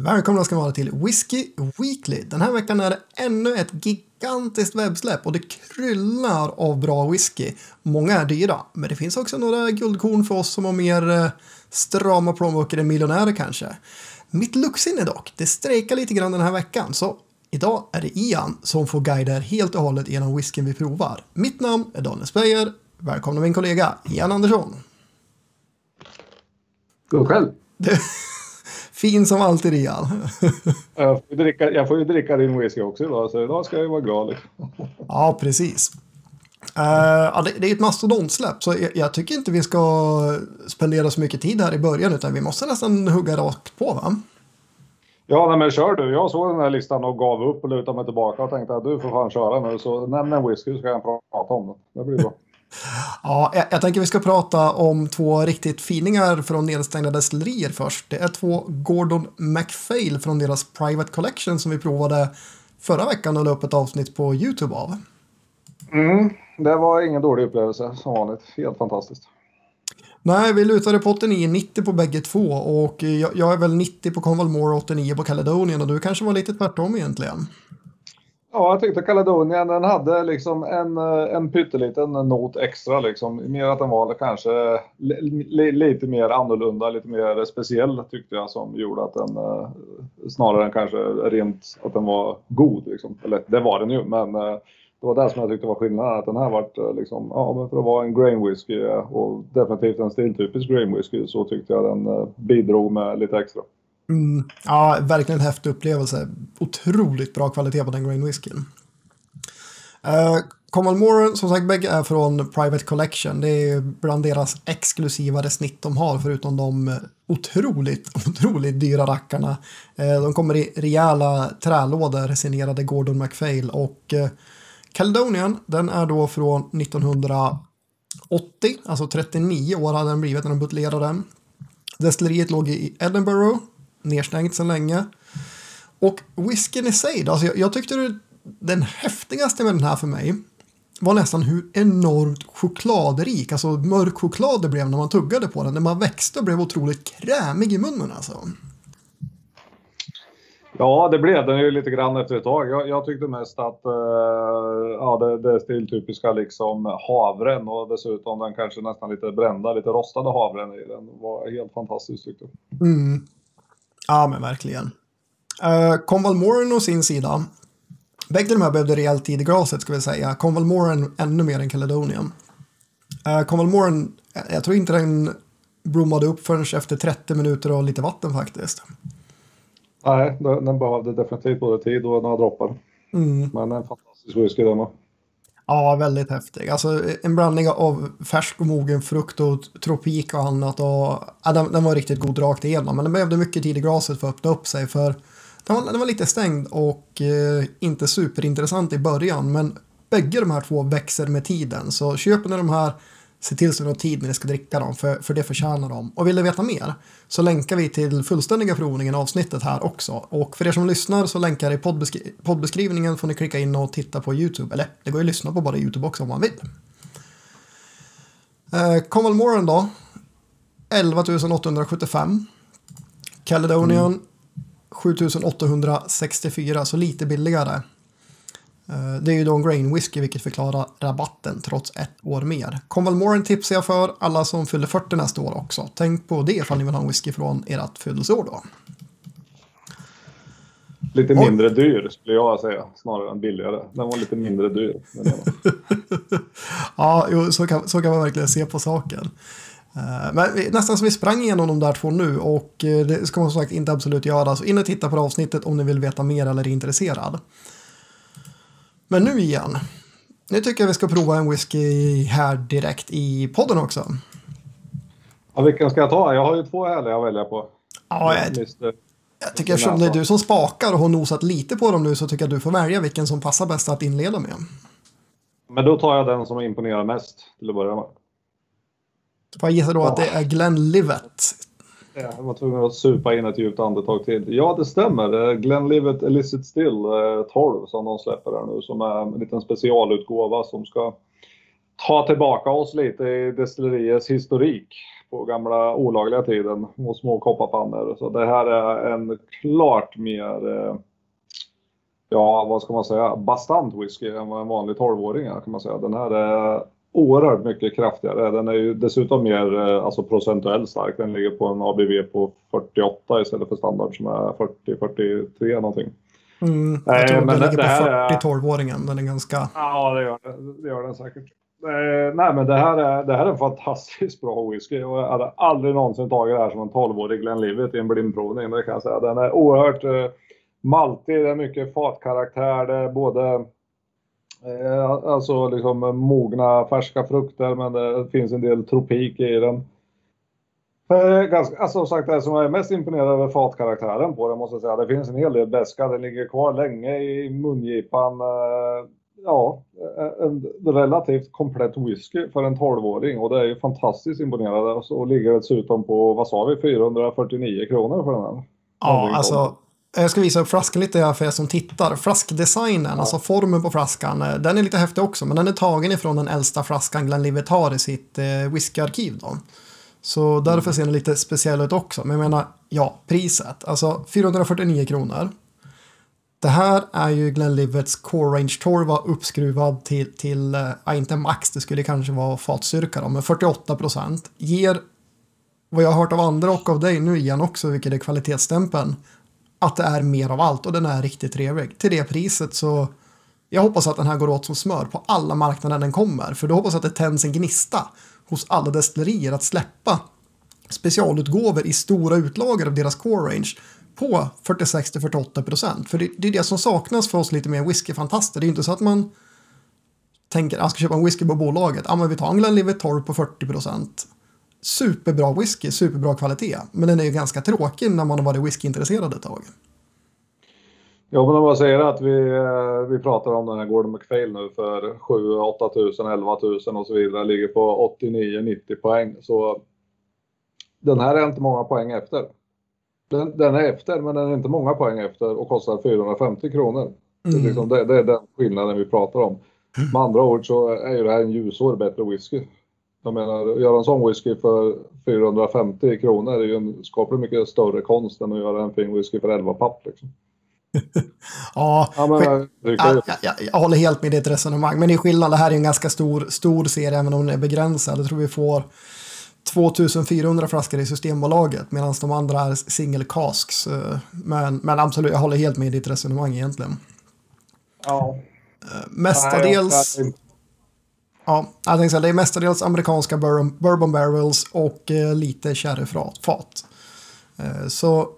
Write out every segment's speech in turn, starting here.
Välkomna ska vara till Whiskey Weekly. Den här veckan är det ännu ett gigantiskt webbsläpp och det kryllar av bra whisky. Många är dyra, men det finns också några guldkorn för oss som har mer eh, strama plånböcker än miljonärer kanske. Mitt luktsinne dock, det strejkar lite grann den här veckan, så idag är det Ian som får guida er helt och hållet genom whiskyn vi provar. Mitt namn är Daniel Speyer. Välkomna min kollega Ian Andersson. God själv. Fin som alltid Ian. jag, får dricka, jag får ju dricka din whisky också idag, så idag ska jag ju vara glad. ja, precis. Uh, det, det, är ett mastodontsläpp, så jag, jag, tycker inte vi ska spendera så mycket tid här i början, utan vi måste nästan hugga rakt på, va? Ja, nej, men kör du. Jag såg den här listan och gav upp och lutade mig tillbaka och tänkte att du får fan köra nu, så nämn en whisky så ska jag prata om den. Det blir bra. Ja, jag, jag, tänker vi ska prata om två riktigt finingar från nedstängda destillerier först. Det är två Gordon MacPhail från deras Private Collection som vi provade förra veckan och la upp ett avsnitt på YouTube av. Mm, det var ingen dålig upplevelse som vanligt. Helt fantastiskt. Nej, vi lutade på 89-90 på bägge två och jag, jag, är väl 90 på Convalmore och 89 på Caledonian och du kanske var lite tvärtom egentligen. Ja, jag tyckte Caledonian den hade liksom en, eh, en pytteliten not extra liksom. Mer att den var kanske li, lite mer annorlunda, lite mer speciell tyckte jag som gjorde att den eh, snarare än kanske rent att den var god liksom. Eller det var den ju, men eh, det var det som jag tyckte var skillnaden. Att den här vart liksom, ja men för att vara en grain whisky och definitivt en stiltypisk grain whisky så tyckte jag den bidrog med lite extra. Mm, ja, verkligen en häftig upplevelse. Otroligt bra kvalitet på den grain whiskyn. Uh, Common som sagt, bägge är från Private Collection. Det är bland deras exklusivare snitt de har, förutom de otroligt, otroligt dyra rackarna. Uh, de kommer i rejäla trälådor, signerade Gordon MacPhail. Och uh, Caledonian, den är då från 1980, alltså 39 år hade den blivit när de buteljerade den. Destilleriet låg i Edinburgh nedstängt sedan länge. Och whiskyn i sig, alltså jag, jag tyckte det, den häftigaste med den här för mig var nästan hur enormt chokladrik, alltså mörk choklad det blev när man tuggade på den. När man växte och blev otroligt krämig i munnen alltså. Ja, det blev den ju lite grann efter ett tag. Jag, jag tyckte mest att uh, ja, det, det stiltypiska liksom havren och dessutom den kanske nästan lite brända, lite rostade havren i den var helt fantastiskt tyckte jag. Mm. Ja, men verkligen. Uh, Conval Moran å sin sida. Bägge de här behövde rejält tid i glaset ska vi säga. Conval Moran ännu mer än Caledonian. Uh, Conval Moran, jag tror inte den blommade upp förrän efter 30 minuter och lite vatten faktiskt. Nej, den behövde definitivt både tid och några droppar. Mm. Men en fantastisk whisky den Ja, väldigt häftig. Alltså en blandning av färsk och mogen frukt och tropik och annat. Och, ja, den, den var riktigt god rakt igenom, men den behövde mycket tid i glaset för att öppna upp sig. För den var, den var lite stängd och eh, inte superintressant i början, men bägge de här två växer med tiden. Så köper ni de här Se till så att ni har tid när ni ska dricka dem, för, för det förtjänar de. Och vill ni veta mer så länkar vi till fullständiga provningen avsnittet här också. Och för er som lyssnar så länkar i poddbeskri poddbeskrivningen får ni klicka in och titta på YouTube. Eller det går ju att lyssna på bara YouTube också om man vill. Eh, Moran då. 11 875. Caledonian mm. 7864, så lite billigare. Eh, det är ju då en grain whisky vilket förklarar rabatten trots ett år mer. Conval Moran tipsar jag för alla som fyller 40 nästa år också. Tänk på det ifall ni vill ha en whisky från ert födelseår då. Lite mindre dyr skulle jag säga, snarare än billigare. Den var lite mindre dyr. ja, jo, så, kan, så kan man verkligen se på saken. Eh, men nästan som vi sprang igenom de där två nu och eh, det ska man som sagt inte absolut göra. Så in och titta på avsnittet om ni vill veta mer eller är intresserad. Men nu igen. Nu tycker jag vi ska prova en whisky här direkt i podden också. Ja, vilken ska jag ta? Jag har ju två härliga att välja på. Ja, jag, jag, tycker eftersom det är du som spakar och har nosat lite på dem nu så tycker jag att du får välja vilken som passar bäst att inleda med. Men då tar jag den som imponerar mest till att börja med. Får jag gissa då ja. att det är Glenn Livet jag var tvungen att supa in ett djupt andetag till. Ja, det stämmer. Eh, Glenlivet Illicit Still eh, 12 som de släpper här nu som är en liten specialutgåva som ska ta tillbaka oss lite i destilleriets historik på gamla olagliga tiden och små kopparpannor. Så det här är en klart mer, eh, ja vad ska man säga, bastant whisky än vad en vanlig 12-åring är kan man säga. Den här är oerhört mycket kraftigare. Den är ju dessutom mer eh, alltså procentuellt stark. Den ligger på en ABV på 48 istället för standard som är 40-43 någonting. Mm, jag tror den ligger på 40-12-åringen. Den är ganska... Ja, det gör, det, gör den säkert. Eh, nej, men det här, är, det här är en fantastiskt bra whisky. Jag hade aldrig någonsin tagit det här som en 12-årig Glenlivet i en blindprovning. Det kan jag säga. Den är oerhört eh, maltig. Det är mycket fatkaraktär. Det är både eh, alltså liksom mogna färska frukter, men det finns en del tropik i den. Eh, ganska, alltså, som sagt, det som jag är mest imponerad över fatkaraktären på den måste jag säga. Det finns en hel del beska. Den ligger kvar länge i mungipan. Eh, ja, en relativt komplett whisky för en 12-åring och det är ju fantastiskt imponerande. Och ligger dessutom på, vad sa vi, 449 kronor för den här. Ja, alltså jag ska visa upp flaskan lite för er som tittar. Flaskdesignen, ja. alltså formen på flaskan, eh, den är lite häftig också. Men den är tagen ifrån den äldsta flaskan Glenlivet har i sitt eh, whiskyarkiv. Då. Så därför ser den lite speciell ut också. Men jag menar, ja, priset. Alltså 449 kronor. Det här är ju Glenlivets Core Range Torva uppskruvad till, till äh, inte max, det skulle kanske vara fatstyrka då, men 48 procent. Ger, vad jag har hört av andra och av dig nu igen också, vilket är kvalitetsstämpeln, att det är mer av allt och den är riktigt trevlig. Till det priset så jag hoppas att den här går åt som smör på alla marknader den kommer, för då hoppas jag att det tänds en gnista hos alla destillerier att släppa specialutgåvor i stora utlagor av deras core range på 46-48 procent. För det, det, är det som saknas för oss lite mer whiskyfantaster. Det är inte så att man tänker ah, att jag ska köpa en whisky på bolaget. Ja, men vi tar en Glenlivet 12 på 40 procent. Superbra whisky, superbra kvalitet. Men den är ju ganska tråkig när man har varit whiskyintresserad ett tag. Ja, men om man säger att vi, eh, vi pratar om den här Gordon McPhail nu för 7 8 000, 11 000 och så vidare, ligger på 89-90 poäng. Så den här är inte många poäng efter. Den, den, är efter, men den är inte många poäng efter och kostar 450 kronor. Mm. Det, är liksom, det, det, är den skillnaden vi pratar om. Mm. Med andra ord så är ju det här en ljusår bättre whisky. Jag menar, att göra en sån whisky för 450 kronor är ju en skapligt mycket större konst än att göra en fin whisky för 11 papp. Liksom. ja, ja, men, jag, jag, jag, jag, håller helt med ditt resonemang. Men det är skillnad, det här är en ganska stor, stor serie även om den är begränsad. Jag tror vi får 2400 flaskor i Systembolaget medan de andra är single casks. Men, men absolut, jag håller helt med ditt resonemang egentligen. Ja. Eh, mestadels... Ja, jag tänkte säga, det är mestadels amerikanska bourbon, barrels och eh, lite sherryfat. Eh, så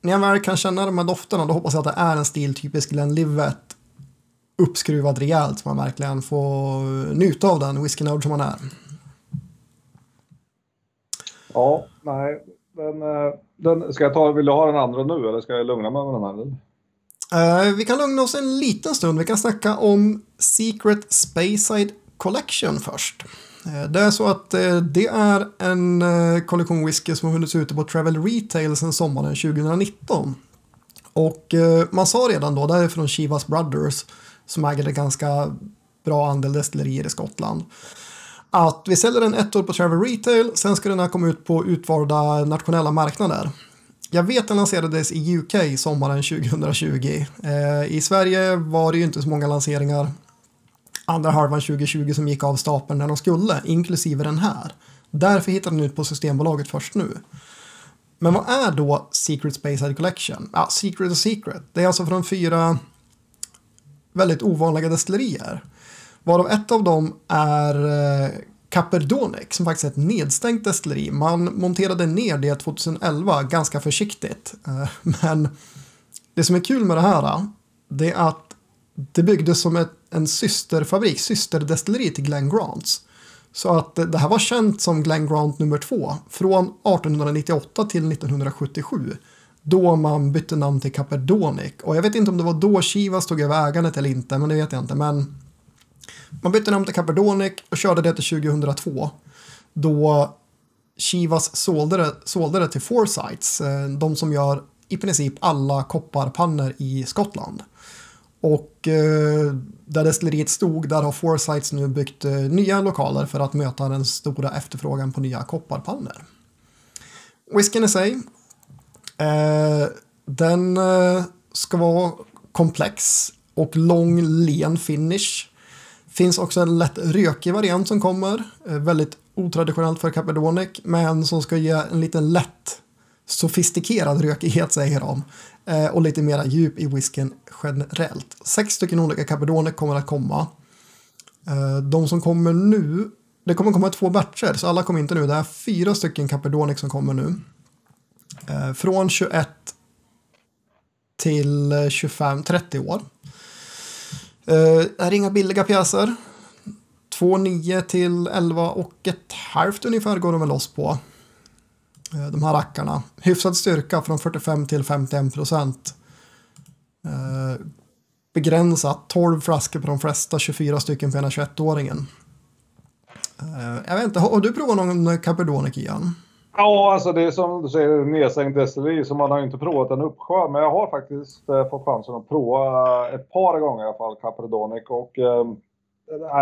när jag väl kan känna de här dofterna då hoppas jag att det är en stiltypisk Glenlivet uppskruvad rejält så man verkligen får njuta av den whiskynörd som man är. Ja, nej. Den, eh, den, ska jag ta, vill du ha den andra nu eller ska jag lugna mig med den här? Uh, vi kan lugna oss en liten stund. Vi kan snacka om Secret Speyside Collection först. Eh, det är så att eh, det är en eh, kollektion whisky som har funnits ute på Travel Retail sedan sommaren 2019. Och man sa redan då, det är från Chivas Brothers som äger en ganska bra andel destillerier i Skottland att vi säljer den ett år på Travel Retail, sen ska den här komma ut på utvalda nationella marknader. Jag vet den lanserades i UK sommaren 2020. I Sverige var det ju inte så många lanseringar andra halvan 2020 som gick av stapeln när de skulle, inklusive den här. Därför hittade den ut på Systembolaget först nu. Men vad är då Secret Space Collection? Ja, Secret och Secret. Det är alltså från fyra väldigt ovanliga destillerier. Varav ett av dem är eh, Caperdonic som faktiskt är ett nedstängt destilleri. Man monterade ner det 2011 ganska försiktigt. Eh, men det som är kul med det här eh, det är att det byggdes som ett, en systerfabrik, systerdestilleri till Glen Grants. Så att det här var känt som Glen Grant nummer två från 1898 till 1977. Då man bytte namn till Caperdonic. Och jag vet inte om det var då Chivas tog över ägandet eller inte, men det vet jag inte. Men man bytte namn till Caperdonic och körde det till 2002. Då Chivas sålde det, sålde det till Foresights, eh, de som gör i princip alla kopparpannor i Skottland. Och eh, där destilleriet stod, där har Foresights nu byggt eh, nya lokaler för att möta den stora efterfrågan på nya kopparpannor. whiskyn i sig. Eh, den eh, ska vara komplex och lång len finish. Finns också en lätt rökig variant som kommer. Eh, väldigt otraditionellt för Capedonic, men som ska ge en liten lätt sofistikerad rökighet säger de. Eh, och lite mera djup i whiskyn generellt. Sex stycken olika Caperdonic kommer att komma. Eh, de som kommer nu, det kommer komma två batcher så alla kommer inte nu. Det är fyra stycken Caperdonic som kommer nu. Eh, från 21 till 25-30 år. Det är inga billiga pjäser. 2,9 till 11 och ett halvt ungefär går de väl loss på. Eh, de här rackarna. Hyfsad styrka från 45 till 51 procent. Eh, begränsat 12 flaskor på de flesta, 24 stycken på ena 21-åringen. Eh, jag vet inte, har du provat någon Caperdonic igen? Ja, alltså det är som du säger nedsänkt destilleri så man har inte provat en uppsjö. Men jag har faktiskt fått chansen att prova ett par gånger i alla fall Caperdonic och ehm,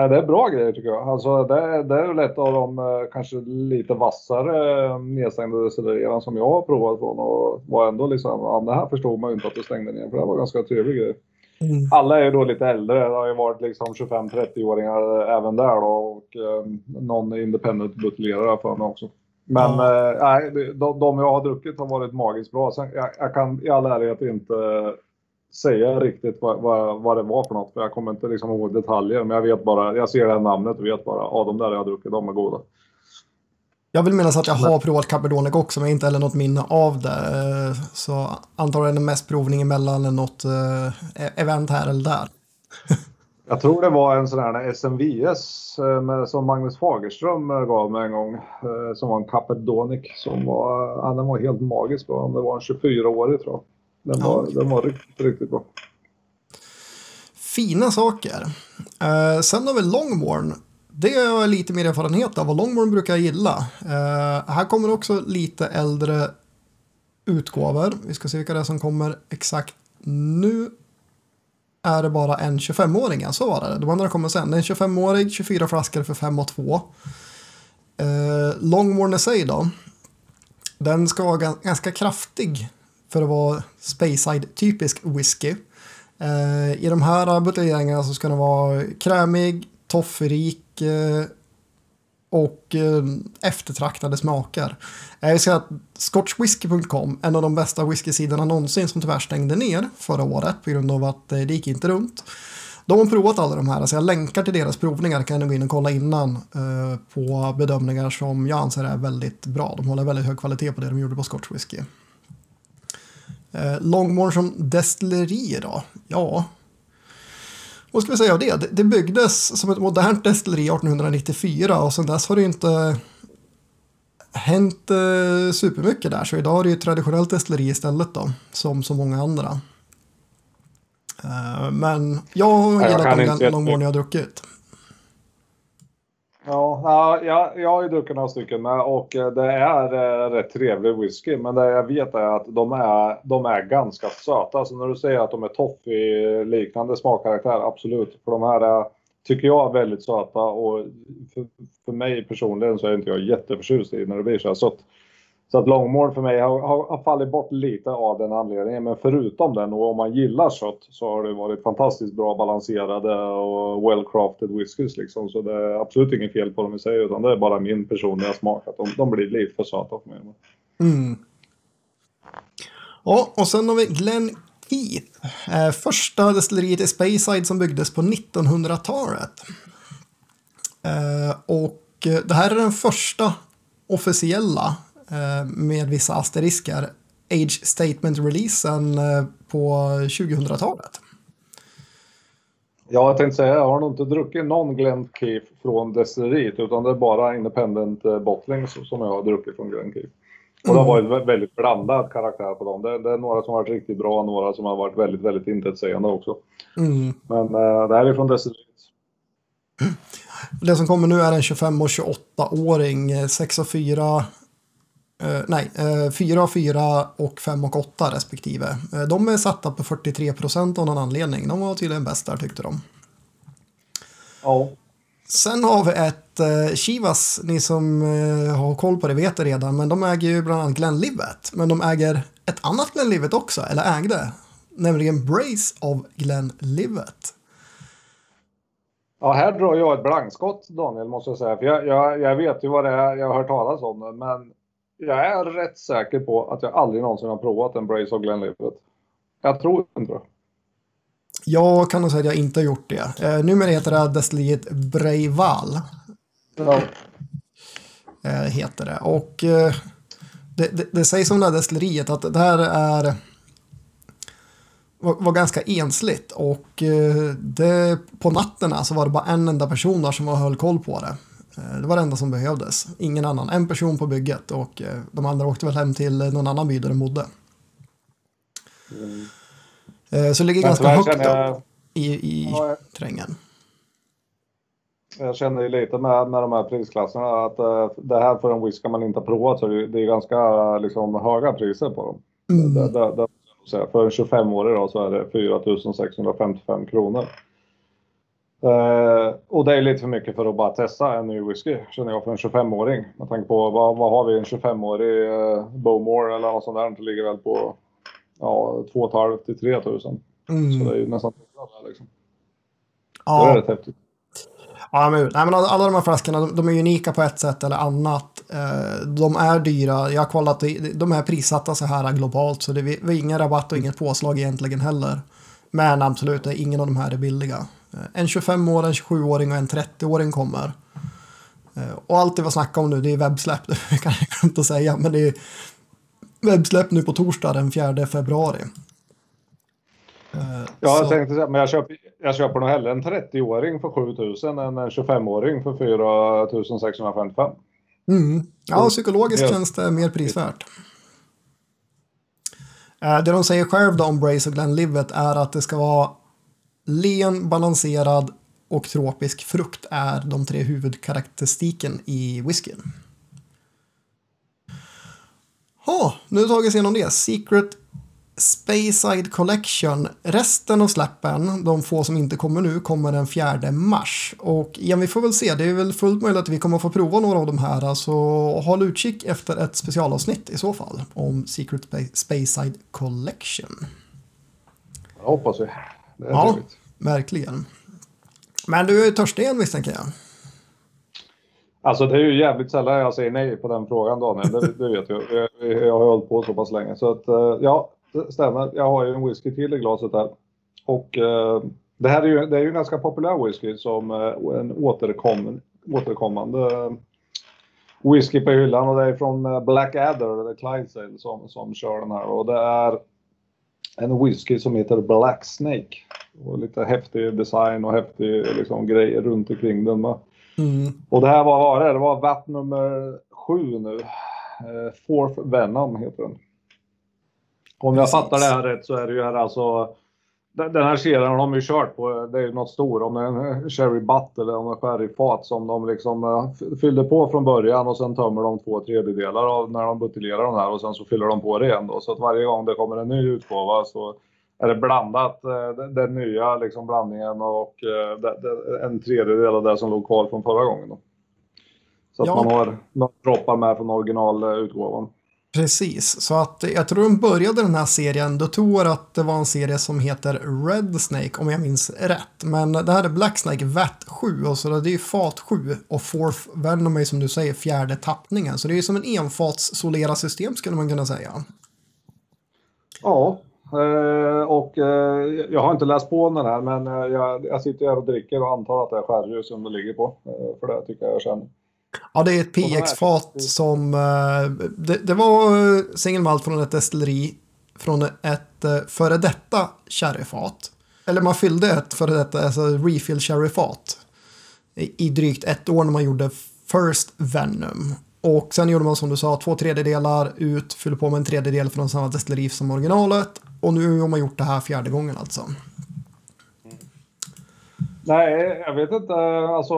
det är bra grejer tycker jag. Alltså, det, det är väl ett av de eh, kanske lite vassare eh, nedstängda destillerierna som jag har provat från och var ändå liksom, ja, det här förstod man ju inte att du stängde ner för det var ganska trevlig grej. Mm. Alla är ju då lite äldre, det har ju varit liksom 25-30-åringar även där då och eh, någon independent buteljerare för mig också. Men mm. nej, de, de jag har druckit har varit magiskt bra. Sen, jag, jag kan i all ärlighet inte säga riktigt vad, vad, vad, det var för något. För jag kommer inte liksom ihåg detaljer. Men jag vet bara, jag ser det här namnet och vet bara, ja de där jag har druckit, de är goda. Jag vill minnas att jag har provat Caperdonic också, men inte heller något minne av det. Så antagligen mest provning emellan något eh, event här eller där. jag tror det var en sån här SMVS eh, med, som Magnus Fagerström eh, gav mig en gång. Som var en Caperdonic som var, ja, den var helt magisk bra. Det var en 24-årig tror jag. Den var, ja. den var riktigt, riktigt bra. Fina saker. Uh, sen har vi Longborn. Det har jag lite mer erfarenhet av och Longborn brukar jag gilla. Uh, här kommer också lite äldre utgåvor. Vi ska se vilka det är som kommer exakt nu. Är det bara en 25-åring, så var det. De andra kommer sen. Det är en 25-årig, 24 flaskor för 5 och 2. Uh, Longborn i sig då. Den ska vara ganska kraftig för att vara Speyside-typisk whisky. Eh, I de här buteljeringarna så ska den vara krämig, toffrik eh, och eh, eftertraktade smaker. Eh, jag vill säga att scotchwhisky.com, en av de bästa whiskysidorna någonsin som tyvärr stängde ner förra året på grund av att eh, det gick inte runt. De har provat alla de här, så jag länkar till deras provningar kan ni gå in och kolla innan eh, på bedömningar som jag anser är väldigt bra. De håller väldigt hög kvalitet på det de gjorde på Scotch Whisky. Eh, Longmore som destilleri då? Ja, vad ska vi säga av det? Det byggdes som ett modernt destilleri 1894 och sedan dess har det inte hänt eh, supermycket där. Så idag är det ju traditionellt destilleri istället då, som så många andra. Eh, men jag har gillat de Longmore jag har druckit. Ja, jag, jag har ju druckit några stycken med och eh, det är eh, rätt trevlig whisky. Men det jag vet är att de är, de är ganska söta. Så när du säger att de är toffee-liknande smakkaraktär, absolut. För de här är, tycker jag är väldigt söta och för, för mig personligen så är inte jag jätteförtjust i när det blir så här sött. Så att långmål för mig har, har, har, fallit bort lite av den anledningen. Men förutom den och om man gillar kött så har det varit fantastiskt bra balanserade och well-crafted whiskys liksom. Så det är absolut inget fel på dem i sig utan det är bara min personliga smak att de, de blir lite för söta för mig. Mm. Ja, och sen har vi Glen Keith. Eh, första destilleriet i Speyside som byggdes på 1900-talet. Eh, och det här är den första officiella med vissa asterisker Age Statement-releasen eh, på 2000-talet. Ja, jag tänkte säga, jag har nog inte druckit någon Glen Keith från destilleriet utan det är bara independent eh, bottling som jag har druckit från Glen Keith. Och det har varit väldigt blandad karaktär på dem. Det, det, är några som har varit riktigt bra och några som har varit väldigt, väldigt intetsägande också. Mm. Men äh, det här är från destilleriet. Det som kommer nu är en 25 och 28-åring, 6 och 4 Uh, nej, uh, 4 och 4 och 5 och 8 respektive. Uh, de är satta på 43 procent av någon anledning. De var tydligen bäst där tyckte de. Ja. Sen har vi ett eh, Chivas, ni som eh, har koll på det vet det redan, men de äger ju bland annat Glenlivet. Men de äger ett annat Glenlivet också, eller ägde, nämligen Brace av Glenlivet. Ja, här drar jag ett blankskott Daniel måste jag säga. För jag, jag, jag vet ju vad det är, jag har hört talas om det. Men jag är rätt säker på att jag aldrig någonsin har provat en Brace of Glenlivet. Jag tror inte det. Jag kan nog säga att jag inte har gjort det. Eh, numera heter det destilleriet Breival. Ja. Eh, heter det. Och eh, det, det, det sägs om det här destilleriet att det här är var, var ganska ensligt och eh, det, på nätterna så var det bara en enda person där som höll koll på det. Eh, det var det enda som behövdes. Ingen annan. En person på bygget och eh, de andra åkte väl hem till någon annan by där de bodde. Mm. Eh, Så det ligger Men ganska högt jag- upp i, i Ja, jag- terrängen. Jag känner ju lite med, med de här prisklasserna att eh, det här för en whisky man inte har provat så det, det är ganska eh, liksom, höga priser på dem. Mm. Det, det, för en 25-årig då så är det 4 655 kronor. Eh, och det är lite för mycket för att bara testa en ny whisky känner jag för en 25-åring. Med tanke på vad, vad har vi en 25-årig eh, Bowmore eller något sånt där. Det ligger väl på ja, 2 500 till 3 000. Så det Mm. är ju nästan där, liksom. Det är Ja, rätt häftigt. ja men, nej, men alla de här flaskorna de, de är unika på ett sätt eller annat. Eh, De är dyra. Jag har kollat, de- är prissatta så här globalt så det är ingen rabatt och inget påslag egentligen heller. Men absolut, ingen av de här är billiga. Eh, En 25-åring, en 27-åring och en 30-åring kommer. Eh, Och allt det vi snackar om nu, det är webbsläpp, det kan jag inte säga, men det är webbsläpp nu på torsdag den 4 februari. Eh, Ja, jag tänkte säga, men jag köper, jag köper nog hellre en 30-åring för 7000 än en 25-åring för 4655. Mm. Ja, psykologiskt Ja. känns det mer prisvärt. Det de säger själv då om Brace och Glenlivet är att det ska vara len, balanserad och tropisk frukt är de tre huvudkaraktäristiken i whiskyn. Ja, nu har vi tagit oss igenom det. Secret Speyside Collection. Resten av släppen, de få som inte kommer nu, kommer den 4 mars. Och igen, vi får väl se. Det är väl fullt möjligt att vi kommer få prova några av de här. Så håll utkik efter ett specialavsnitt i så fall om Secret Spa- Speyside Collection. Jag hoppas vi. Det Ja. trevligt. Verkligen. Men du är törstig igen misstänker jag. Alltså det är ju jävligt sällan jag säger nej på den frågan Daniel. Det, det vet jag. Jag, jag har hållit på så pass länge. Så att eh, ja, det stämmer. Jag har ju en whisky till i glaset här. Och eh, det här är ju, det är ju en ganska populär whisky som eh, en återkom, återkommande whisky på hyllan. Och det är från Blackadder, eller Clydesdale som, som kör den här. Och det är en whisky som heter Black Snake. Och lite häftig design och häftig liksom, grej runt omkring den. Mm. Och det här var, var det? Det var vatt nummer sju nu. Eh, Fourth Venom heter den. Om jag Precis. fattar det här rätt så är det ju här alltså. Den här serien har de ju kört på. Det är ju något stor. Om det är en Cherry Butt eller om det är sherry fat som de liksom eh, fyllde på från början och sen tömmer de två tredjedelar av när de buteljerar de här och sen så fyller de på det igen då. Så att varje gång det kommer en ny utgåva så är det blandat eh, den, nya liksom blandningen och eh, en tredjedel av det som låg kvar från förra gången. Då. Så att Ja. man har några droppar med från originalutgåvan. Precis, så att jag tror de började den här serien, då tror jag att det var en serie som heter Red Snake om jag minns rätt. Men det här är Black Snake VAT 7 och så det är ju fat 7 och Fourth Venom är som du säger fjärde tappningen. Så det är ju som en enfats solera system skulle man kunna säga. Ja, eh, och eh, jag har inte läst på om den här men eh, jag, jag sitter här och dricker och antar att det är skärljus som det ligger på. För det tycker jag jag känner. Ja, det är ett PX-fat som... eh, Det, det var eh, single malt från ett destilleri från ett eh, före detta sherryfat. Eller man fyllde ett före detta, alltså refill sherryfat. I, I drygt ett år när man gjorde First Venom. Och sen gjorde man som du sa, två tredjedelar ut, fyllde på med en tredjedel från samma destilleri som originalet. Och nu har man gjort det här fjärde gången alltså. Nej, jag vet inte. Alltså,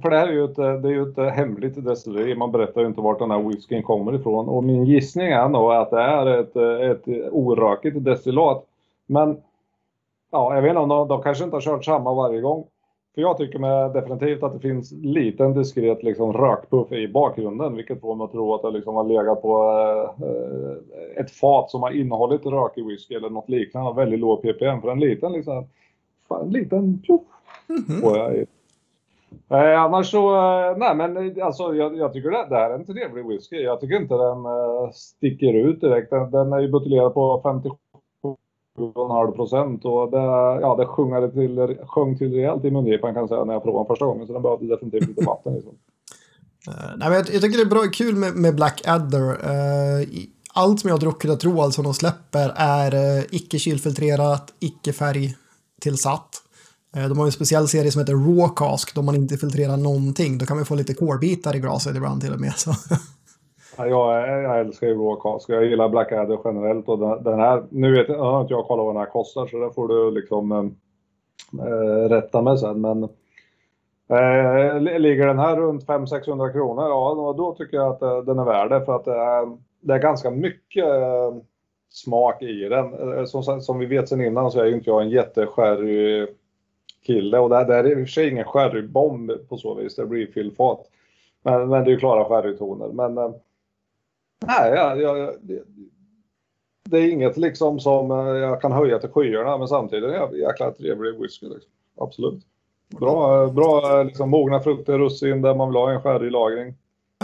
för det här är ju ett, det är ju ett hemligt destilleri. Man berättar ju inte vart den här whiskyn kommer ifrån. Och min gissning är nog att det är ett, ett orökigt destillat. Men ja, jag vet inte om de, de kanske inte har kört samma varje gång. För jag tycker med definitivt att det finns liten diskret liksom, rökpuff i bakgrunden, vilket får mig att tro att det liksom har legat på eh, ett fat som har innehållit rökig whisky eller något liknande, väldigt låg ppm. För en liten liksom, en liten pluff mm -hmm. får jag Eh, annars så, eh, nej men eh, alltså jag, jag tycker det, det här är en trevlig whisky. Jag tycker inte den eh, sticker ut direkt. Den, den är ju buteljerad på 57,5 procent och det, ja, det sjungade till, sjöng till rejält i mungipan kan jag säga när jag provade den första gången. Så den behövde definitivt lite vatten liksom. Uh, nej, men jag, jag, tycker det är bra, kul med, med Black Adder. Uh, allt som jag har druckit och tror alltså de släpper är uh, icke kylfiltrerat, icke färgtillsatt. Eh, de har en speciell serie som heter Raw Cask, då man inte filtrerar någonting. Då kan man få lite kårbitar i glaset ibland till och med. Så. Ja, jag, jag älskar ju Raw Cask. Jag gillar BlackAdder generellt. Och den, den här, nu vet jag, jag inte jag kollat vad den här kostar, så det får du liksom äh, rätta mig sen. Men äh, ligger den här runt 500-600 kronor, ja då tycker jag att äh, den är värd det. För att det är, det är ganska mycket smak i den. Som, som vi vet sen innan så är ju inte jag en jätteskärrig kille och det, det är i och för sig ingen sherrybomb på så vis, det är refillfat. Men, men det är ju klara sherrytoner. Men äh, nej, jag, jag, det, det, är inget liksom som eh, jag kan höja till skyarna men samtidigt är det jäkla trevlig whisky. Liksom. Absolut. Bra, bra liksom, mogna frukter, russin där man vill ha en sherrylagring.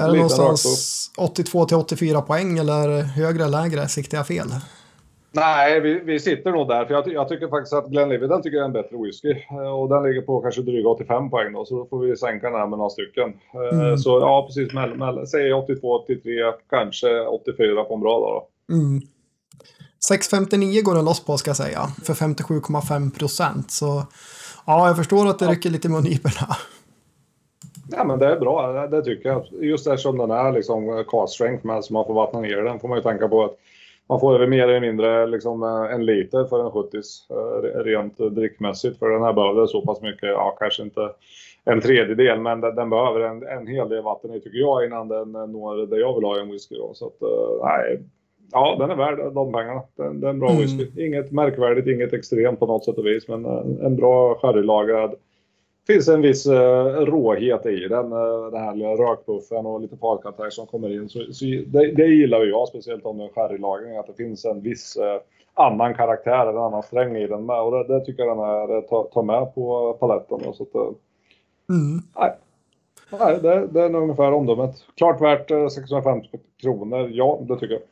Är det någonstans 82 till 84 poäng eller högre eller lägre? Siktar jag fel? Nej, vi, vi sitter nog där. För jag, jag tycker faktiskt att Glenlivet tycker jag är en bättre whisky. Eh, och den ligger på kanske dryga 85 poäng då, så då får vi sänka den här med några stycken. Eh, mm. Så ja, precis. Mell, mell, säg 82, 83, kanske 84 på en bra dag då. Mm. 6,59 går den loss på ska jag säga, för 57,5 procent. Så ja, jag förstår att det rycker lite i mungiporna. Ja, men det är bra, det, det tycker jag. Just eftersom den är liksom cast strength med, så man får vattna ner den, får man ju tänka på att man får väl mer eller mindre liksom eh, en liter för en 70 eh, rent drickmässigt. För den här behöver så pass mycket, ja kanske inte en tredjedel, men den, den behöver en, en hel del vatten i tycker jag innan den eh, når det jag vill ha i en whisky. Då. Så att, nej, ja den är värd de pengarna. Den, den är en bra mm. whisky. Inget märkvärdigt, inget extremt på något sätt och vis, men en, en bra sherrylagrad finns en viss uh, råhet i den. Uh, den här lilla rökpuffen och lite farkaraktär som kommer in. Så, så det, det, gillar jag, speciellt om det är sherrylagring, att det finns en viss uh, annan karaktär, en annan sträng i den med. Och det, det tycker jag den här tar ta med på paletten. Då, så att, mm. nej. nej det, det är ungefär omdömet. Klart värt 650 kronor, ja det tycker jag.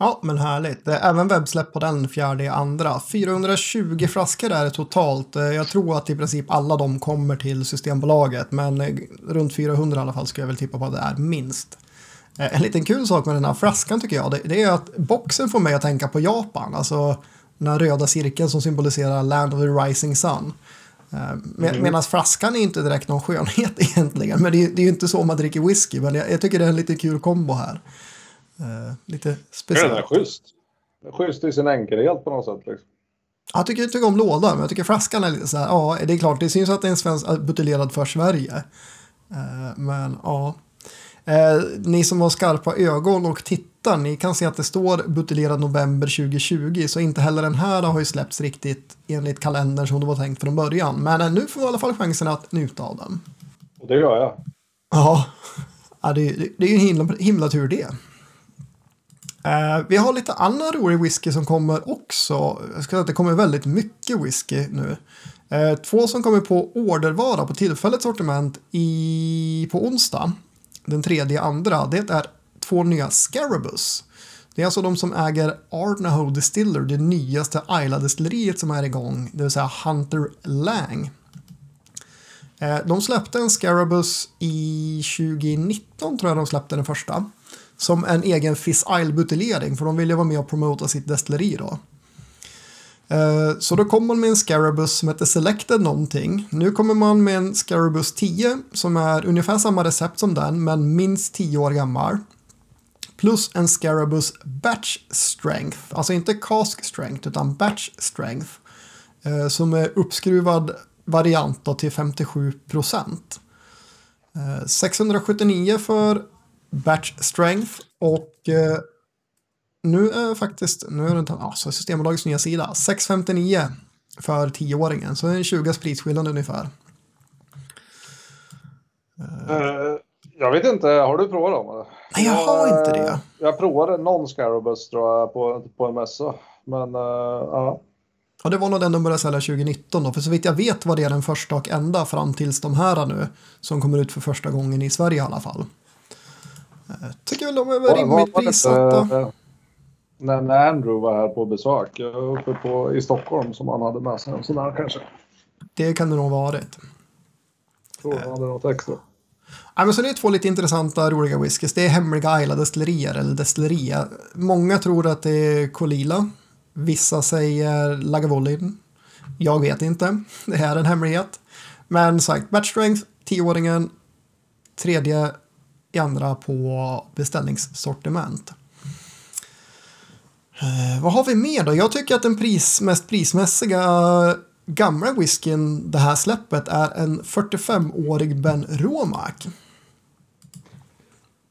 Ja, men härligt. Är även webbsläpp på den fjärde andra. 420 flaskor är det totalt. Eh, jag tror att i princip alla de kommer till Systembolaget, men eh, runt 400 i alla fall ska jag väl tippa på att det är minst. Eh, en liten kul sak med den här flaskan tycker jag, det är att boxen får mig att tänka på Japan, alltså den här röda cirkeln som symboliserar Land of the Rising Sun. Med, mm. Medan flaskan är inte direkt någon skönhet egentligen, men det är, det är ju inte så man dricker whisky, men jag, jag tycker det är en lite kul kombo här. Uh, lite speciellt. Den är schysst. Schysst i sin enkelhet på något sätt. Liksom. Jag tycker, jag tycker om lådan, men jag tycker flaskan är lite så här, ja, det är klart, det syns att det är en svensk äh, buteljerad för Sverige. Uh, men ja. Uh, ni som har skarpa ögon och tittar, ni kan se att det står buteljerad november 2020, så inte heller den här har ju släppts riktigt enligt kalendern som det var tänkt från början. Men nu får vi i alla fall chansen att njuta av den. Och det gör jag. Ja, ja det, det, det är ju en himla, himla tur det. Eh, vi har lite annan rolig whisky som kommer också. Jag ska säga att det kommer väldigt mycket whisky nu. Eh, två som kommer på ordervara på tillfälligt sortiment i, på onsdag. Den tredje andra. Det är två nya Scarabus. Det är alltså de som äger Arnaho Distiller, det nyaste Isla-destilleriet som är igång, det vill säga Hunter Lang. Eh, de släppte en Scarabus i 2019 tror jag de släppte den första som en egen Fiss Isle-buteljering för de ville vara med och promota sitt destilleri då. Eh, så då kom man med en Scarabus som heter Selected någonting. Nu kommer man med en Scarabus 10 som är ungefär samma recept som den men minst 10 år gammal. Plus en Scarabus Batch Strength, alltså inte Cask Strength utan Batch Strength. Eh, som är uppskruvad variant till 57 procent. Eh, 679 för batch strength och eh, nu är faktiskt, nu är det alltså Systembolagets nya sida, 659 för 10-åringen, så en 20 spritskillnad ungefär. Uh, jag vet inte, har du provat dem? Nej, jag har inte det. Jag provade någon Scarabus tror jag på, på en mässa. Men uh, ja. Ja, det var nog den de började sälja 2019 då, för så vitt jag vet var det den första och enda fram tills de här nu som kommer ut för första gången i Sverige i alla fall. Jag tycker väl de är väl rimligt prissatta. När, när Andrew var här på besök uppe på, i Stockholm som han hade med sig en sån där kanske. Det kan det nog ha varit. Tror han hade något extra. Ja, men så det är två lite intressanta, roliga whiskys. Det är hemliga Ayla-destillerier, eller destilleria. Många tror att det är Colila. Vissa säger Lagavulin. Jag vet inte. Det här är en hemlighet. Men sagt, batch strength, 10-åringen, tredje i andra på beställningssortiment. Eh, vad har vi mer då? Jag tycker att den pris, mest prismässiga gamla whiskyn det här släppet är en 45-årig Ben Romac.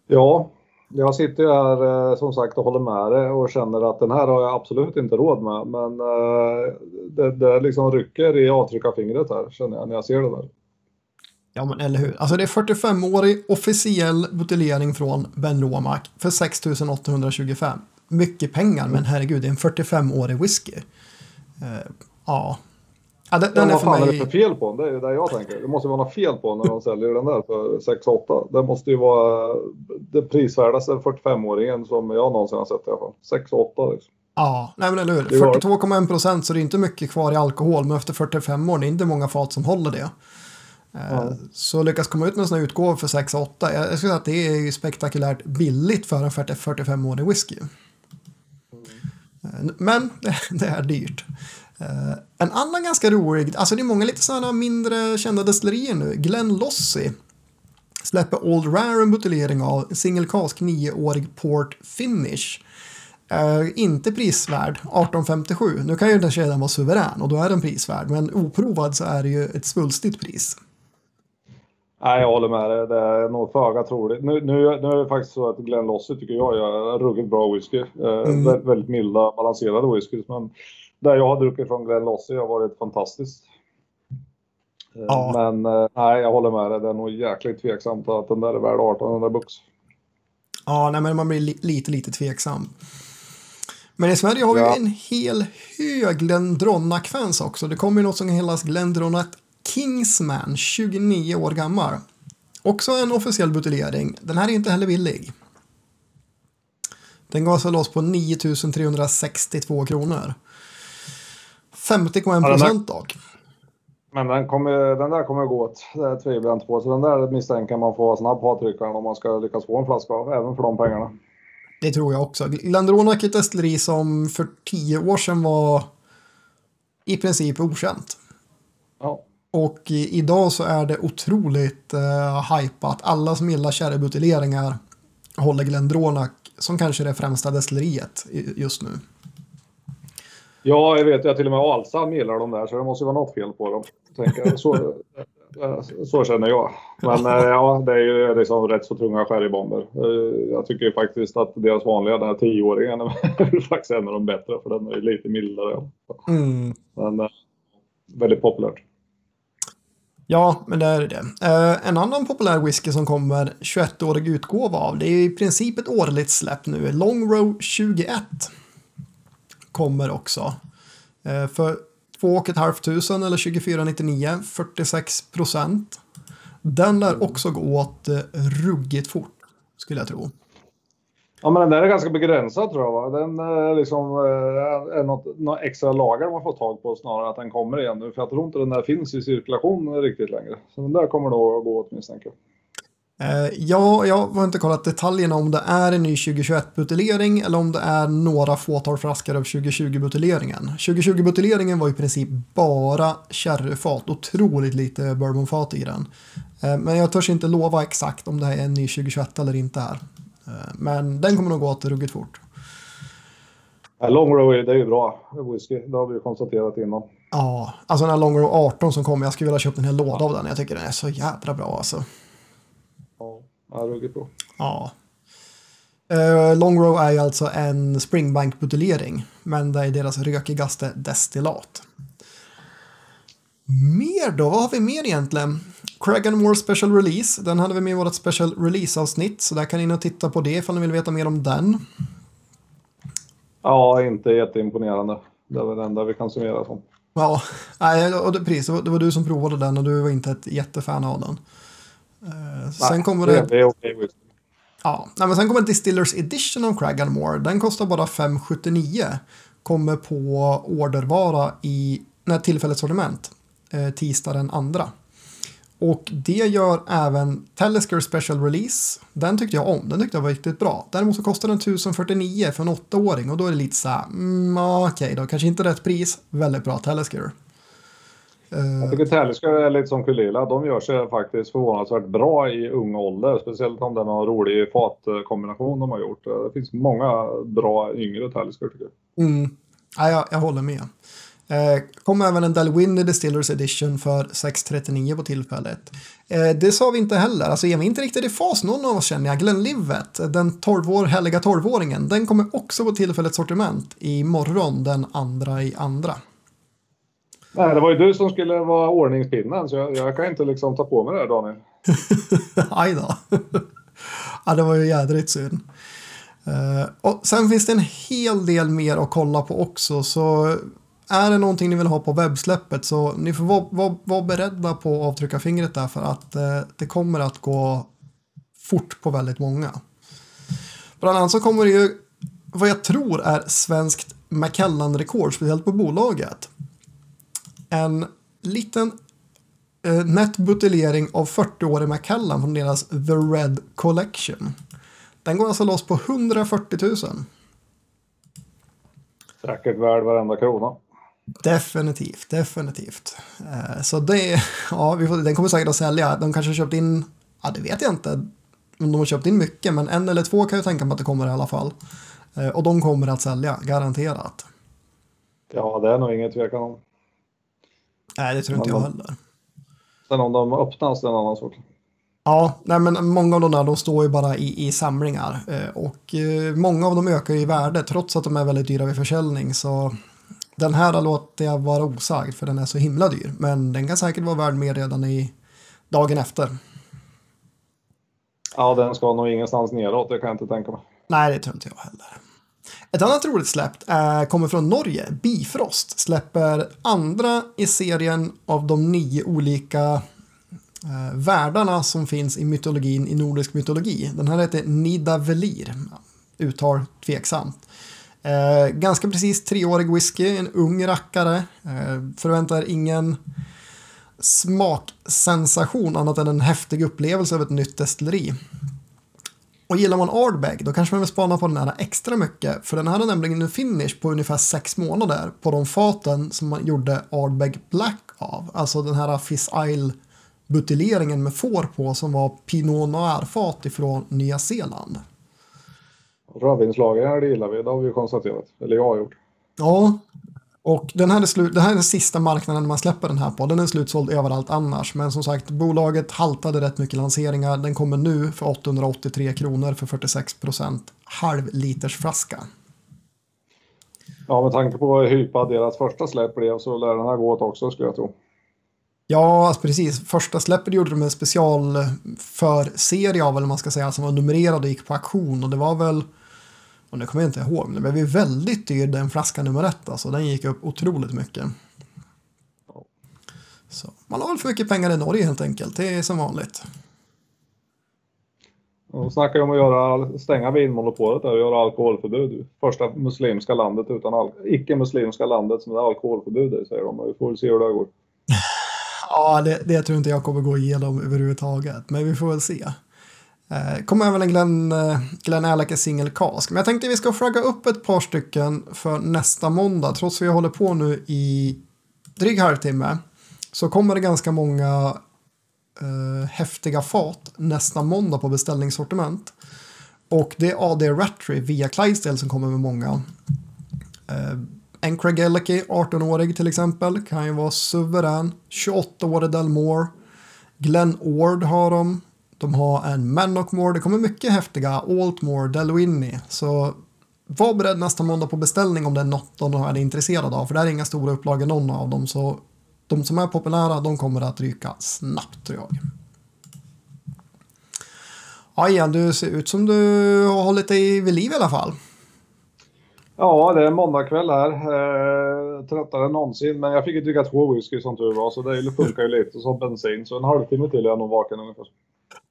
Ja, jag sitter ju här eh, som sagt och håller med dig och känner att den här har jag absolut inte råd med. Men eh, det, det liksom rycker i avtryckarfingret här känner jag när jag ser det där. Ja men eller hur. Alltså det är 45-årig officiell buteljering från Ben Romac för 6825. Mycket pengar men herregud det är en 45-årig whisky. Uh, ja, Ja, den, den är vad fan mig... är det för fel på den? Det är det jag tänker. Det måste vara något fel på den när de säljer den där för 6-8. Det måste ju vara det prisvärdaste 45-åringen som jag någonsin har sett i alla fall. 6-8 liksom. Ja, nej men eller hur. 42,1 procent så det är inte mycket kvar i alkohol. Men efter 45 år, det är inte många fat som håller det. Eh, ja. Så lyckas komma ut med en sån här utgåva för 6-8. Jag skulle säga att det är spektakulärt billigt för en 45-årig whisky. Mm. Men det är dyrt. Uh, en annan ganska rolig, alltså det är många lite sådana mindre kända destillerier nu. Glenn Lossie släpper Old Rare en buteljering av single cask 9-årig Port Finish. Uh, inte prisvärd, 1857. Nu kan ju den kedjan vara suverän och då är den prisvärd, men oprovad så är det ju ett svulstigt pris. Nej, jag håller med dig. Det är nog föga troligt. Nu, nu, nu är det faktiskt så att Glenn Lossie tycker jag gör ruggigt bra whisky. Uh, mm. väldigt, väldigt milda, balanserade whiskys. Men där jag har druckit från Glen Lossie har varit fantastiskt. Eh, ja. Men eh, nej, jag håller med dig. Det är nog jäkligt tveksamt att den där är värd 1800 bucks. Ja, nej, men man blir li lite, lite tveksam. Men i Sverige har ja. vi en hel hög Glendronach-fans också. Det kommer ju något som kallas Glendronach Kingsman, 29 år gammal. Också en officiell buteljering. Den här är inte heller billig. Den gasar loss på 9362 kronor. 50,1 procent dock. Men den, kommer, den där kommer gå åt, det tvivlar jag inte på. Så den där misstänker man får vara snabb på avtryckaren om man ska lyckas få en flaska av, även för de pengarna. Det tror jag också. Glendronach är ett destilleri som för tio år sedan var i princip okänt. Och i, idag så är det otroligt uh, hypat. Alla som gillar sherrybuteljeringar håller Glendronach som kanske är det främsta destilleriet just nu. Ja, jag vet. Jag till och med Alsam gillar de där, så det måste ju vara något fel på dem. Tänker, så, eh, så känner jag. Men eh, ja, det är ju liksom rätt så tunga sherrybomber. Eh, jag tycker faktiskt att deras vanliga, den här tioåringen, är faktiskt en av de bättre, för den är lite mildare. Mm. Men väldigt populärt. Ja, men det är det. Uh, en annan populär whisky som kommer 21-årig utgåva av, det är i princip ett årligt släpp nu, Long Row 21 kommer också. Eh, för 2 500 eller 24,99, 46 procent. Den lär också gå åt eh, ruggigt fort, skulle jag tro. Ja, men den där är ganska begränsad tror jag. Va? Den är liksom eh, är något, något extra lager man får tag på snarare att den kommer igen nu. För jag tror inte den där finns i cirkulation riktigt längre. Så den där kommer nog att gå åt misstänker jag. Eh, ja, jag har inte kollat detaljerna om det är en ny 2021-buteljering eller om det är några fåtal flaskor av 2020-buteljeringen. 2020-buteljeringen var i princip bara sherryfat, otroligt lite bourbonfat i den. Eh, men jag törs inte lova exakt om det här är en ny 2021 eller inte här. Eh, men den kommer nog gå åt ruggigt fort. long row det är ju bra whisky, det har vi ju konstaterat innan. Ja, alltså den här Long Row 18 som kommer, jag skulle vilja köpa en hel låda av den. Jag tycker den är så jädra bra alltså. Ja, ruggigt bra. Ja. Uh, Long Row är ju alltså en Springbank-buteljering, men det är deras rökigaste destillat. Mer då? Vad har vi mer egentligen? Craig and More Special Release, den hade vi med i vårt Special Release-avsnitt, så där kan ni in och titta på det ifall ni vill veta mer om den. Ja, inte jätteimponerande. Det är väl det enda vi kan summera som. Ja, nej, och det, precis, det var du som provade den och du var inte ett jättefan av den. Uh, sen kommer det... det är okej. Ja, nej, men sen kommer Distillers Edition av Crag More. Den kostar bara 579. Kommer på ordervara i när tillfälligt sortiment. Eh, tisdag den andra. Och det gör även Telesker Special Release. Den tyckte jag om. Den tyckte jag var riktigt bra. Däremot så kostar den 1049 för en åttaåring och då är det lite så här, mm, okej då, kanske inte rätt pris. Väldigt bra Telesker. Jag Uh, tycker Talisker är lite som Kulila. De gör sig faktiskt förvånansvärt bra i ung ålder. Speciellt om det är någon rolig fatkombination de har gjort. Det finns många bra yngre Talisker tycker jag. mm, ja, jag, jag håller med. Eh, kom även en Dalwhinnie Distillers Edition för 639 på tillfället. Eh, det sa vi inte heller, alltså är vi inte riktigt i fas, någon av oss känner jag, Glenlivet, den 12 år, 12-åringen, den kommer också på tillfälligt sortiment imorgon den andra i andra. Nej, det var ju du som skulle vara ordningspinnen så jag, jag kan inte liksom ta på mig det här Daniel. Aj då. ja, det var ju jädrigt synd. Eh, och sen finns det en hel del mer att kolla på också, så är det någonting ni vill ha på webbsläppet så ni får vara, vara, vara beredda på att avtrycka fingret där för att eh, det kommer att gå fort på väldigt många. Bland annat så kommer det ju vad jag tror är svenskt Macallan-rekord, speciellt på bolaget. En liten eh, nätbuteljering av 40-årig Macallan från deras The Red Collection. Den går alltså loss på 140 000. Säkert värd varenda krona. Definitivt, definitivt. Eh, så det, ja, vi får, den kommer säkert att sälja. De kanske har köpt in, ja det vet jag inte om de har köpt in mycket, men en eller två kan jag tänka mig att det kommer i alla fall. Eh, och de kommer att sälja, garanterat. Ja, det är nog inget tvekan om. Nej, det tror inte jag heller. Sen om de öppnas det är en annan sak. Ja, nej, men många av de där de står ju bara i, i samlingar eh, och många av dem ökar ju i värde trots att de är väldigt dyra vid försäljning. Så den här låter jag vara osagd för den är så himla dyr. Men den kan säkert vara värd mer redan i dagen efter. Ja, den ska nog ingenstans neråt, det kan jag inte tänka mig. Nej, det tror inte jag heller. Ett annat roligt släpp är, kommer från Norge. Bifrost släpper andra i serien av de nio olika eh, världarna som finns i mytologin i nordisk mytologi. Den här heter Nidavellir. Uttal tveksamt. Eh, ganska precis treårig whisky, en ung rackare. Eh, förväntar ingen smaksensation annat än en häftig upplevelse av ett nytt destilleri. Och gillar man Ardbeg då kanske man vill spana på den här extra mycket. För den här har nämligen en finish på ungefär sex månader på de faten som man gjorde Ardbeg Black av. Alltså den här Fizz Isle buteljeringen med får på som var Pinot Noir-fat ifrån Nya Zeeland. Rödvinslagen här det gillar vi, det har vi konstaterat. Eller jag har gjort. Ja, och den här, är slut, det här är den sista marknaden man släpper den här på. Den är slutsåld överallt annars. Men som sagt, bolaget haltade rätt mycket lanseringar. Den kommer nu för 883 kronor för 46 procent halvliters flaska. Ja, med tanke på hur hypad deras första släpp blev så lär den här gå åt också skulle jag tro. Ja, alltså precis. Första släppet gjorde de en special för serie av, eller man ska säga, som var numrerad och gick på auktion. Och det var väl, och nu kommer jag inte ihåg, men det blev väldigt dyr den flaska nummer ett. Alltså den gick upp otroligt mycket. Så, man har väl för mycket pengar i Norge helt enkelt, det är som vanligt. De snackar ju om att göra, stänga vinmonopolet där och göra alkoholförbud. Första muslimska landet utan icke-muslimska landet som det är alkoholförbud i, säger de. Vi får väl se hur det går. Ja, det, det tror inte jag kommer gå igenom överhuvudtaget, men vi får väl se. Eh, kommer även en Glenn, eh, Glenn Alec single cask. Men jag tänkte vi ska flagga upp ett par stycken för nästa måndag. Trots att vi håller på nu i dryg halvtimme så kommer det ganska många eh, häftiga fat nästa måndag på beställningssortiment. Och det är AD Rattry via Clydesdale som kommer med många. Eh, en Craig Ellicky, 18-årig till exempel, kan ju vara suverän. 28-årig Delmore. Glenn Ord har de. De har en Mannockmore. Det kommer mycket häftiga. Altmore, Delwinnie. Så var beredd nästa måndag på beställning om det är något de är intresserade av. För det är inga stora upplagor någon av dem. Så de som är populära, de kommer att ryka snabbt tror jag. Ja, Ian, du ser ut som du har hållit dig vid liv i alla fall. Ja, det är måndagkväll här. Eh, tröttare än någonsin. Men jag fick ju dricka två whisky som tur var, så det funkar ju lite som bensin. Så en halvtimme till är jag nog vaken ungefär.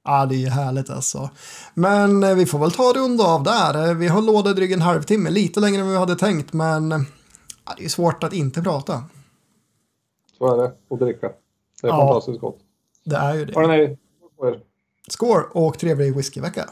Ja, det är ju härligt alltså. Men eh, vi får väl ta runda av där. Eh, vi har låda drygt en halvtimme, lite längre än vi hade tänkt, men ja, det är svårt att inte prata. Så är det, och dricka. Det är ja, fantastiskt gott. Det är ju det. Hörrni, Score och trevlig whiskyvecka.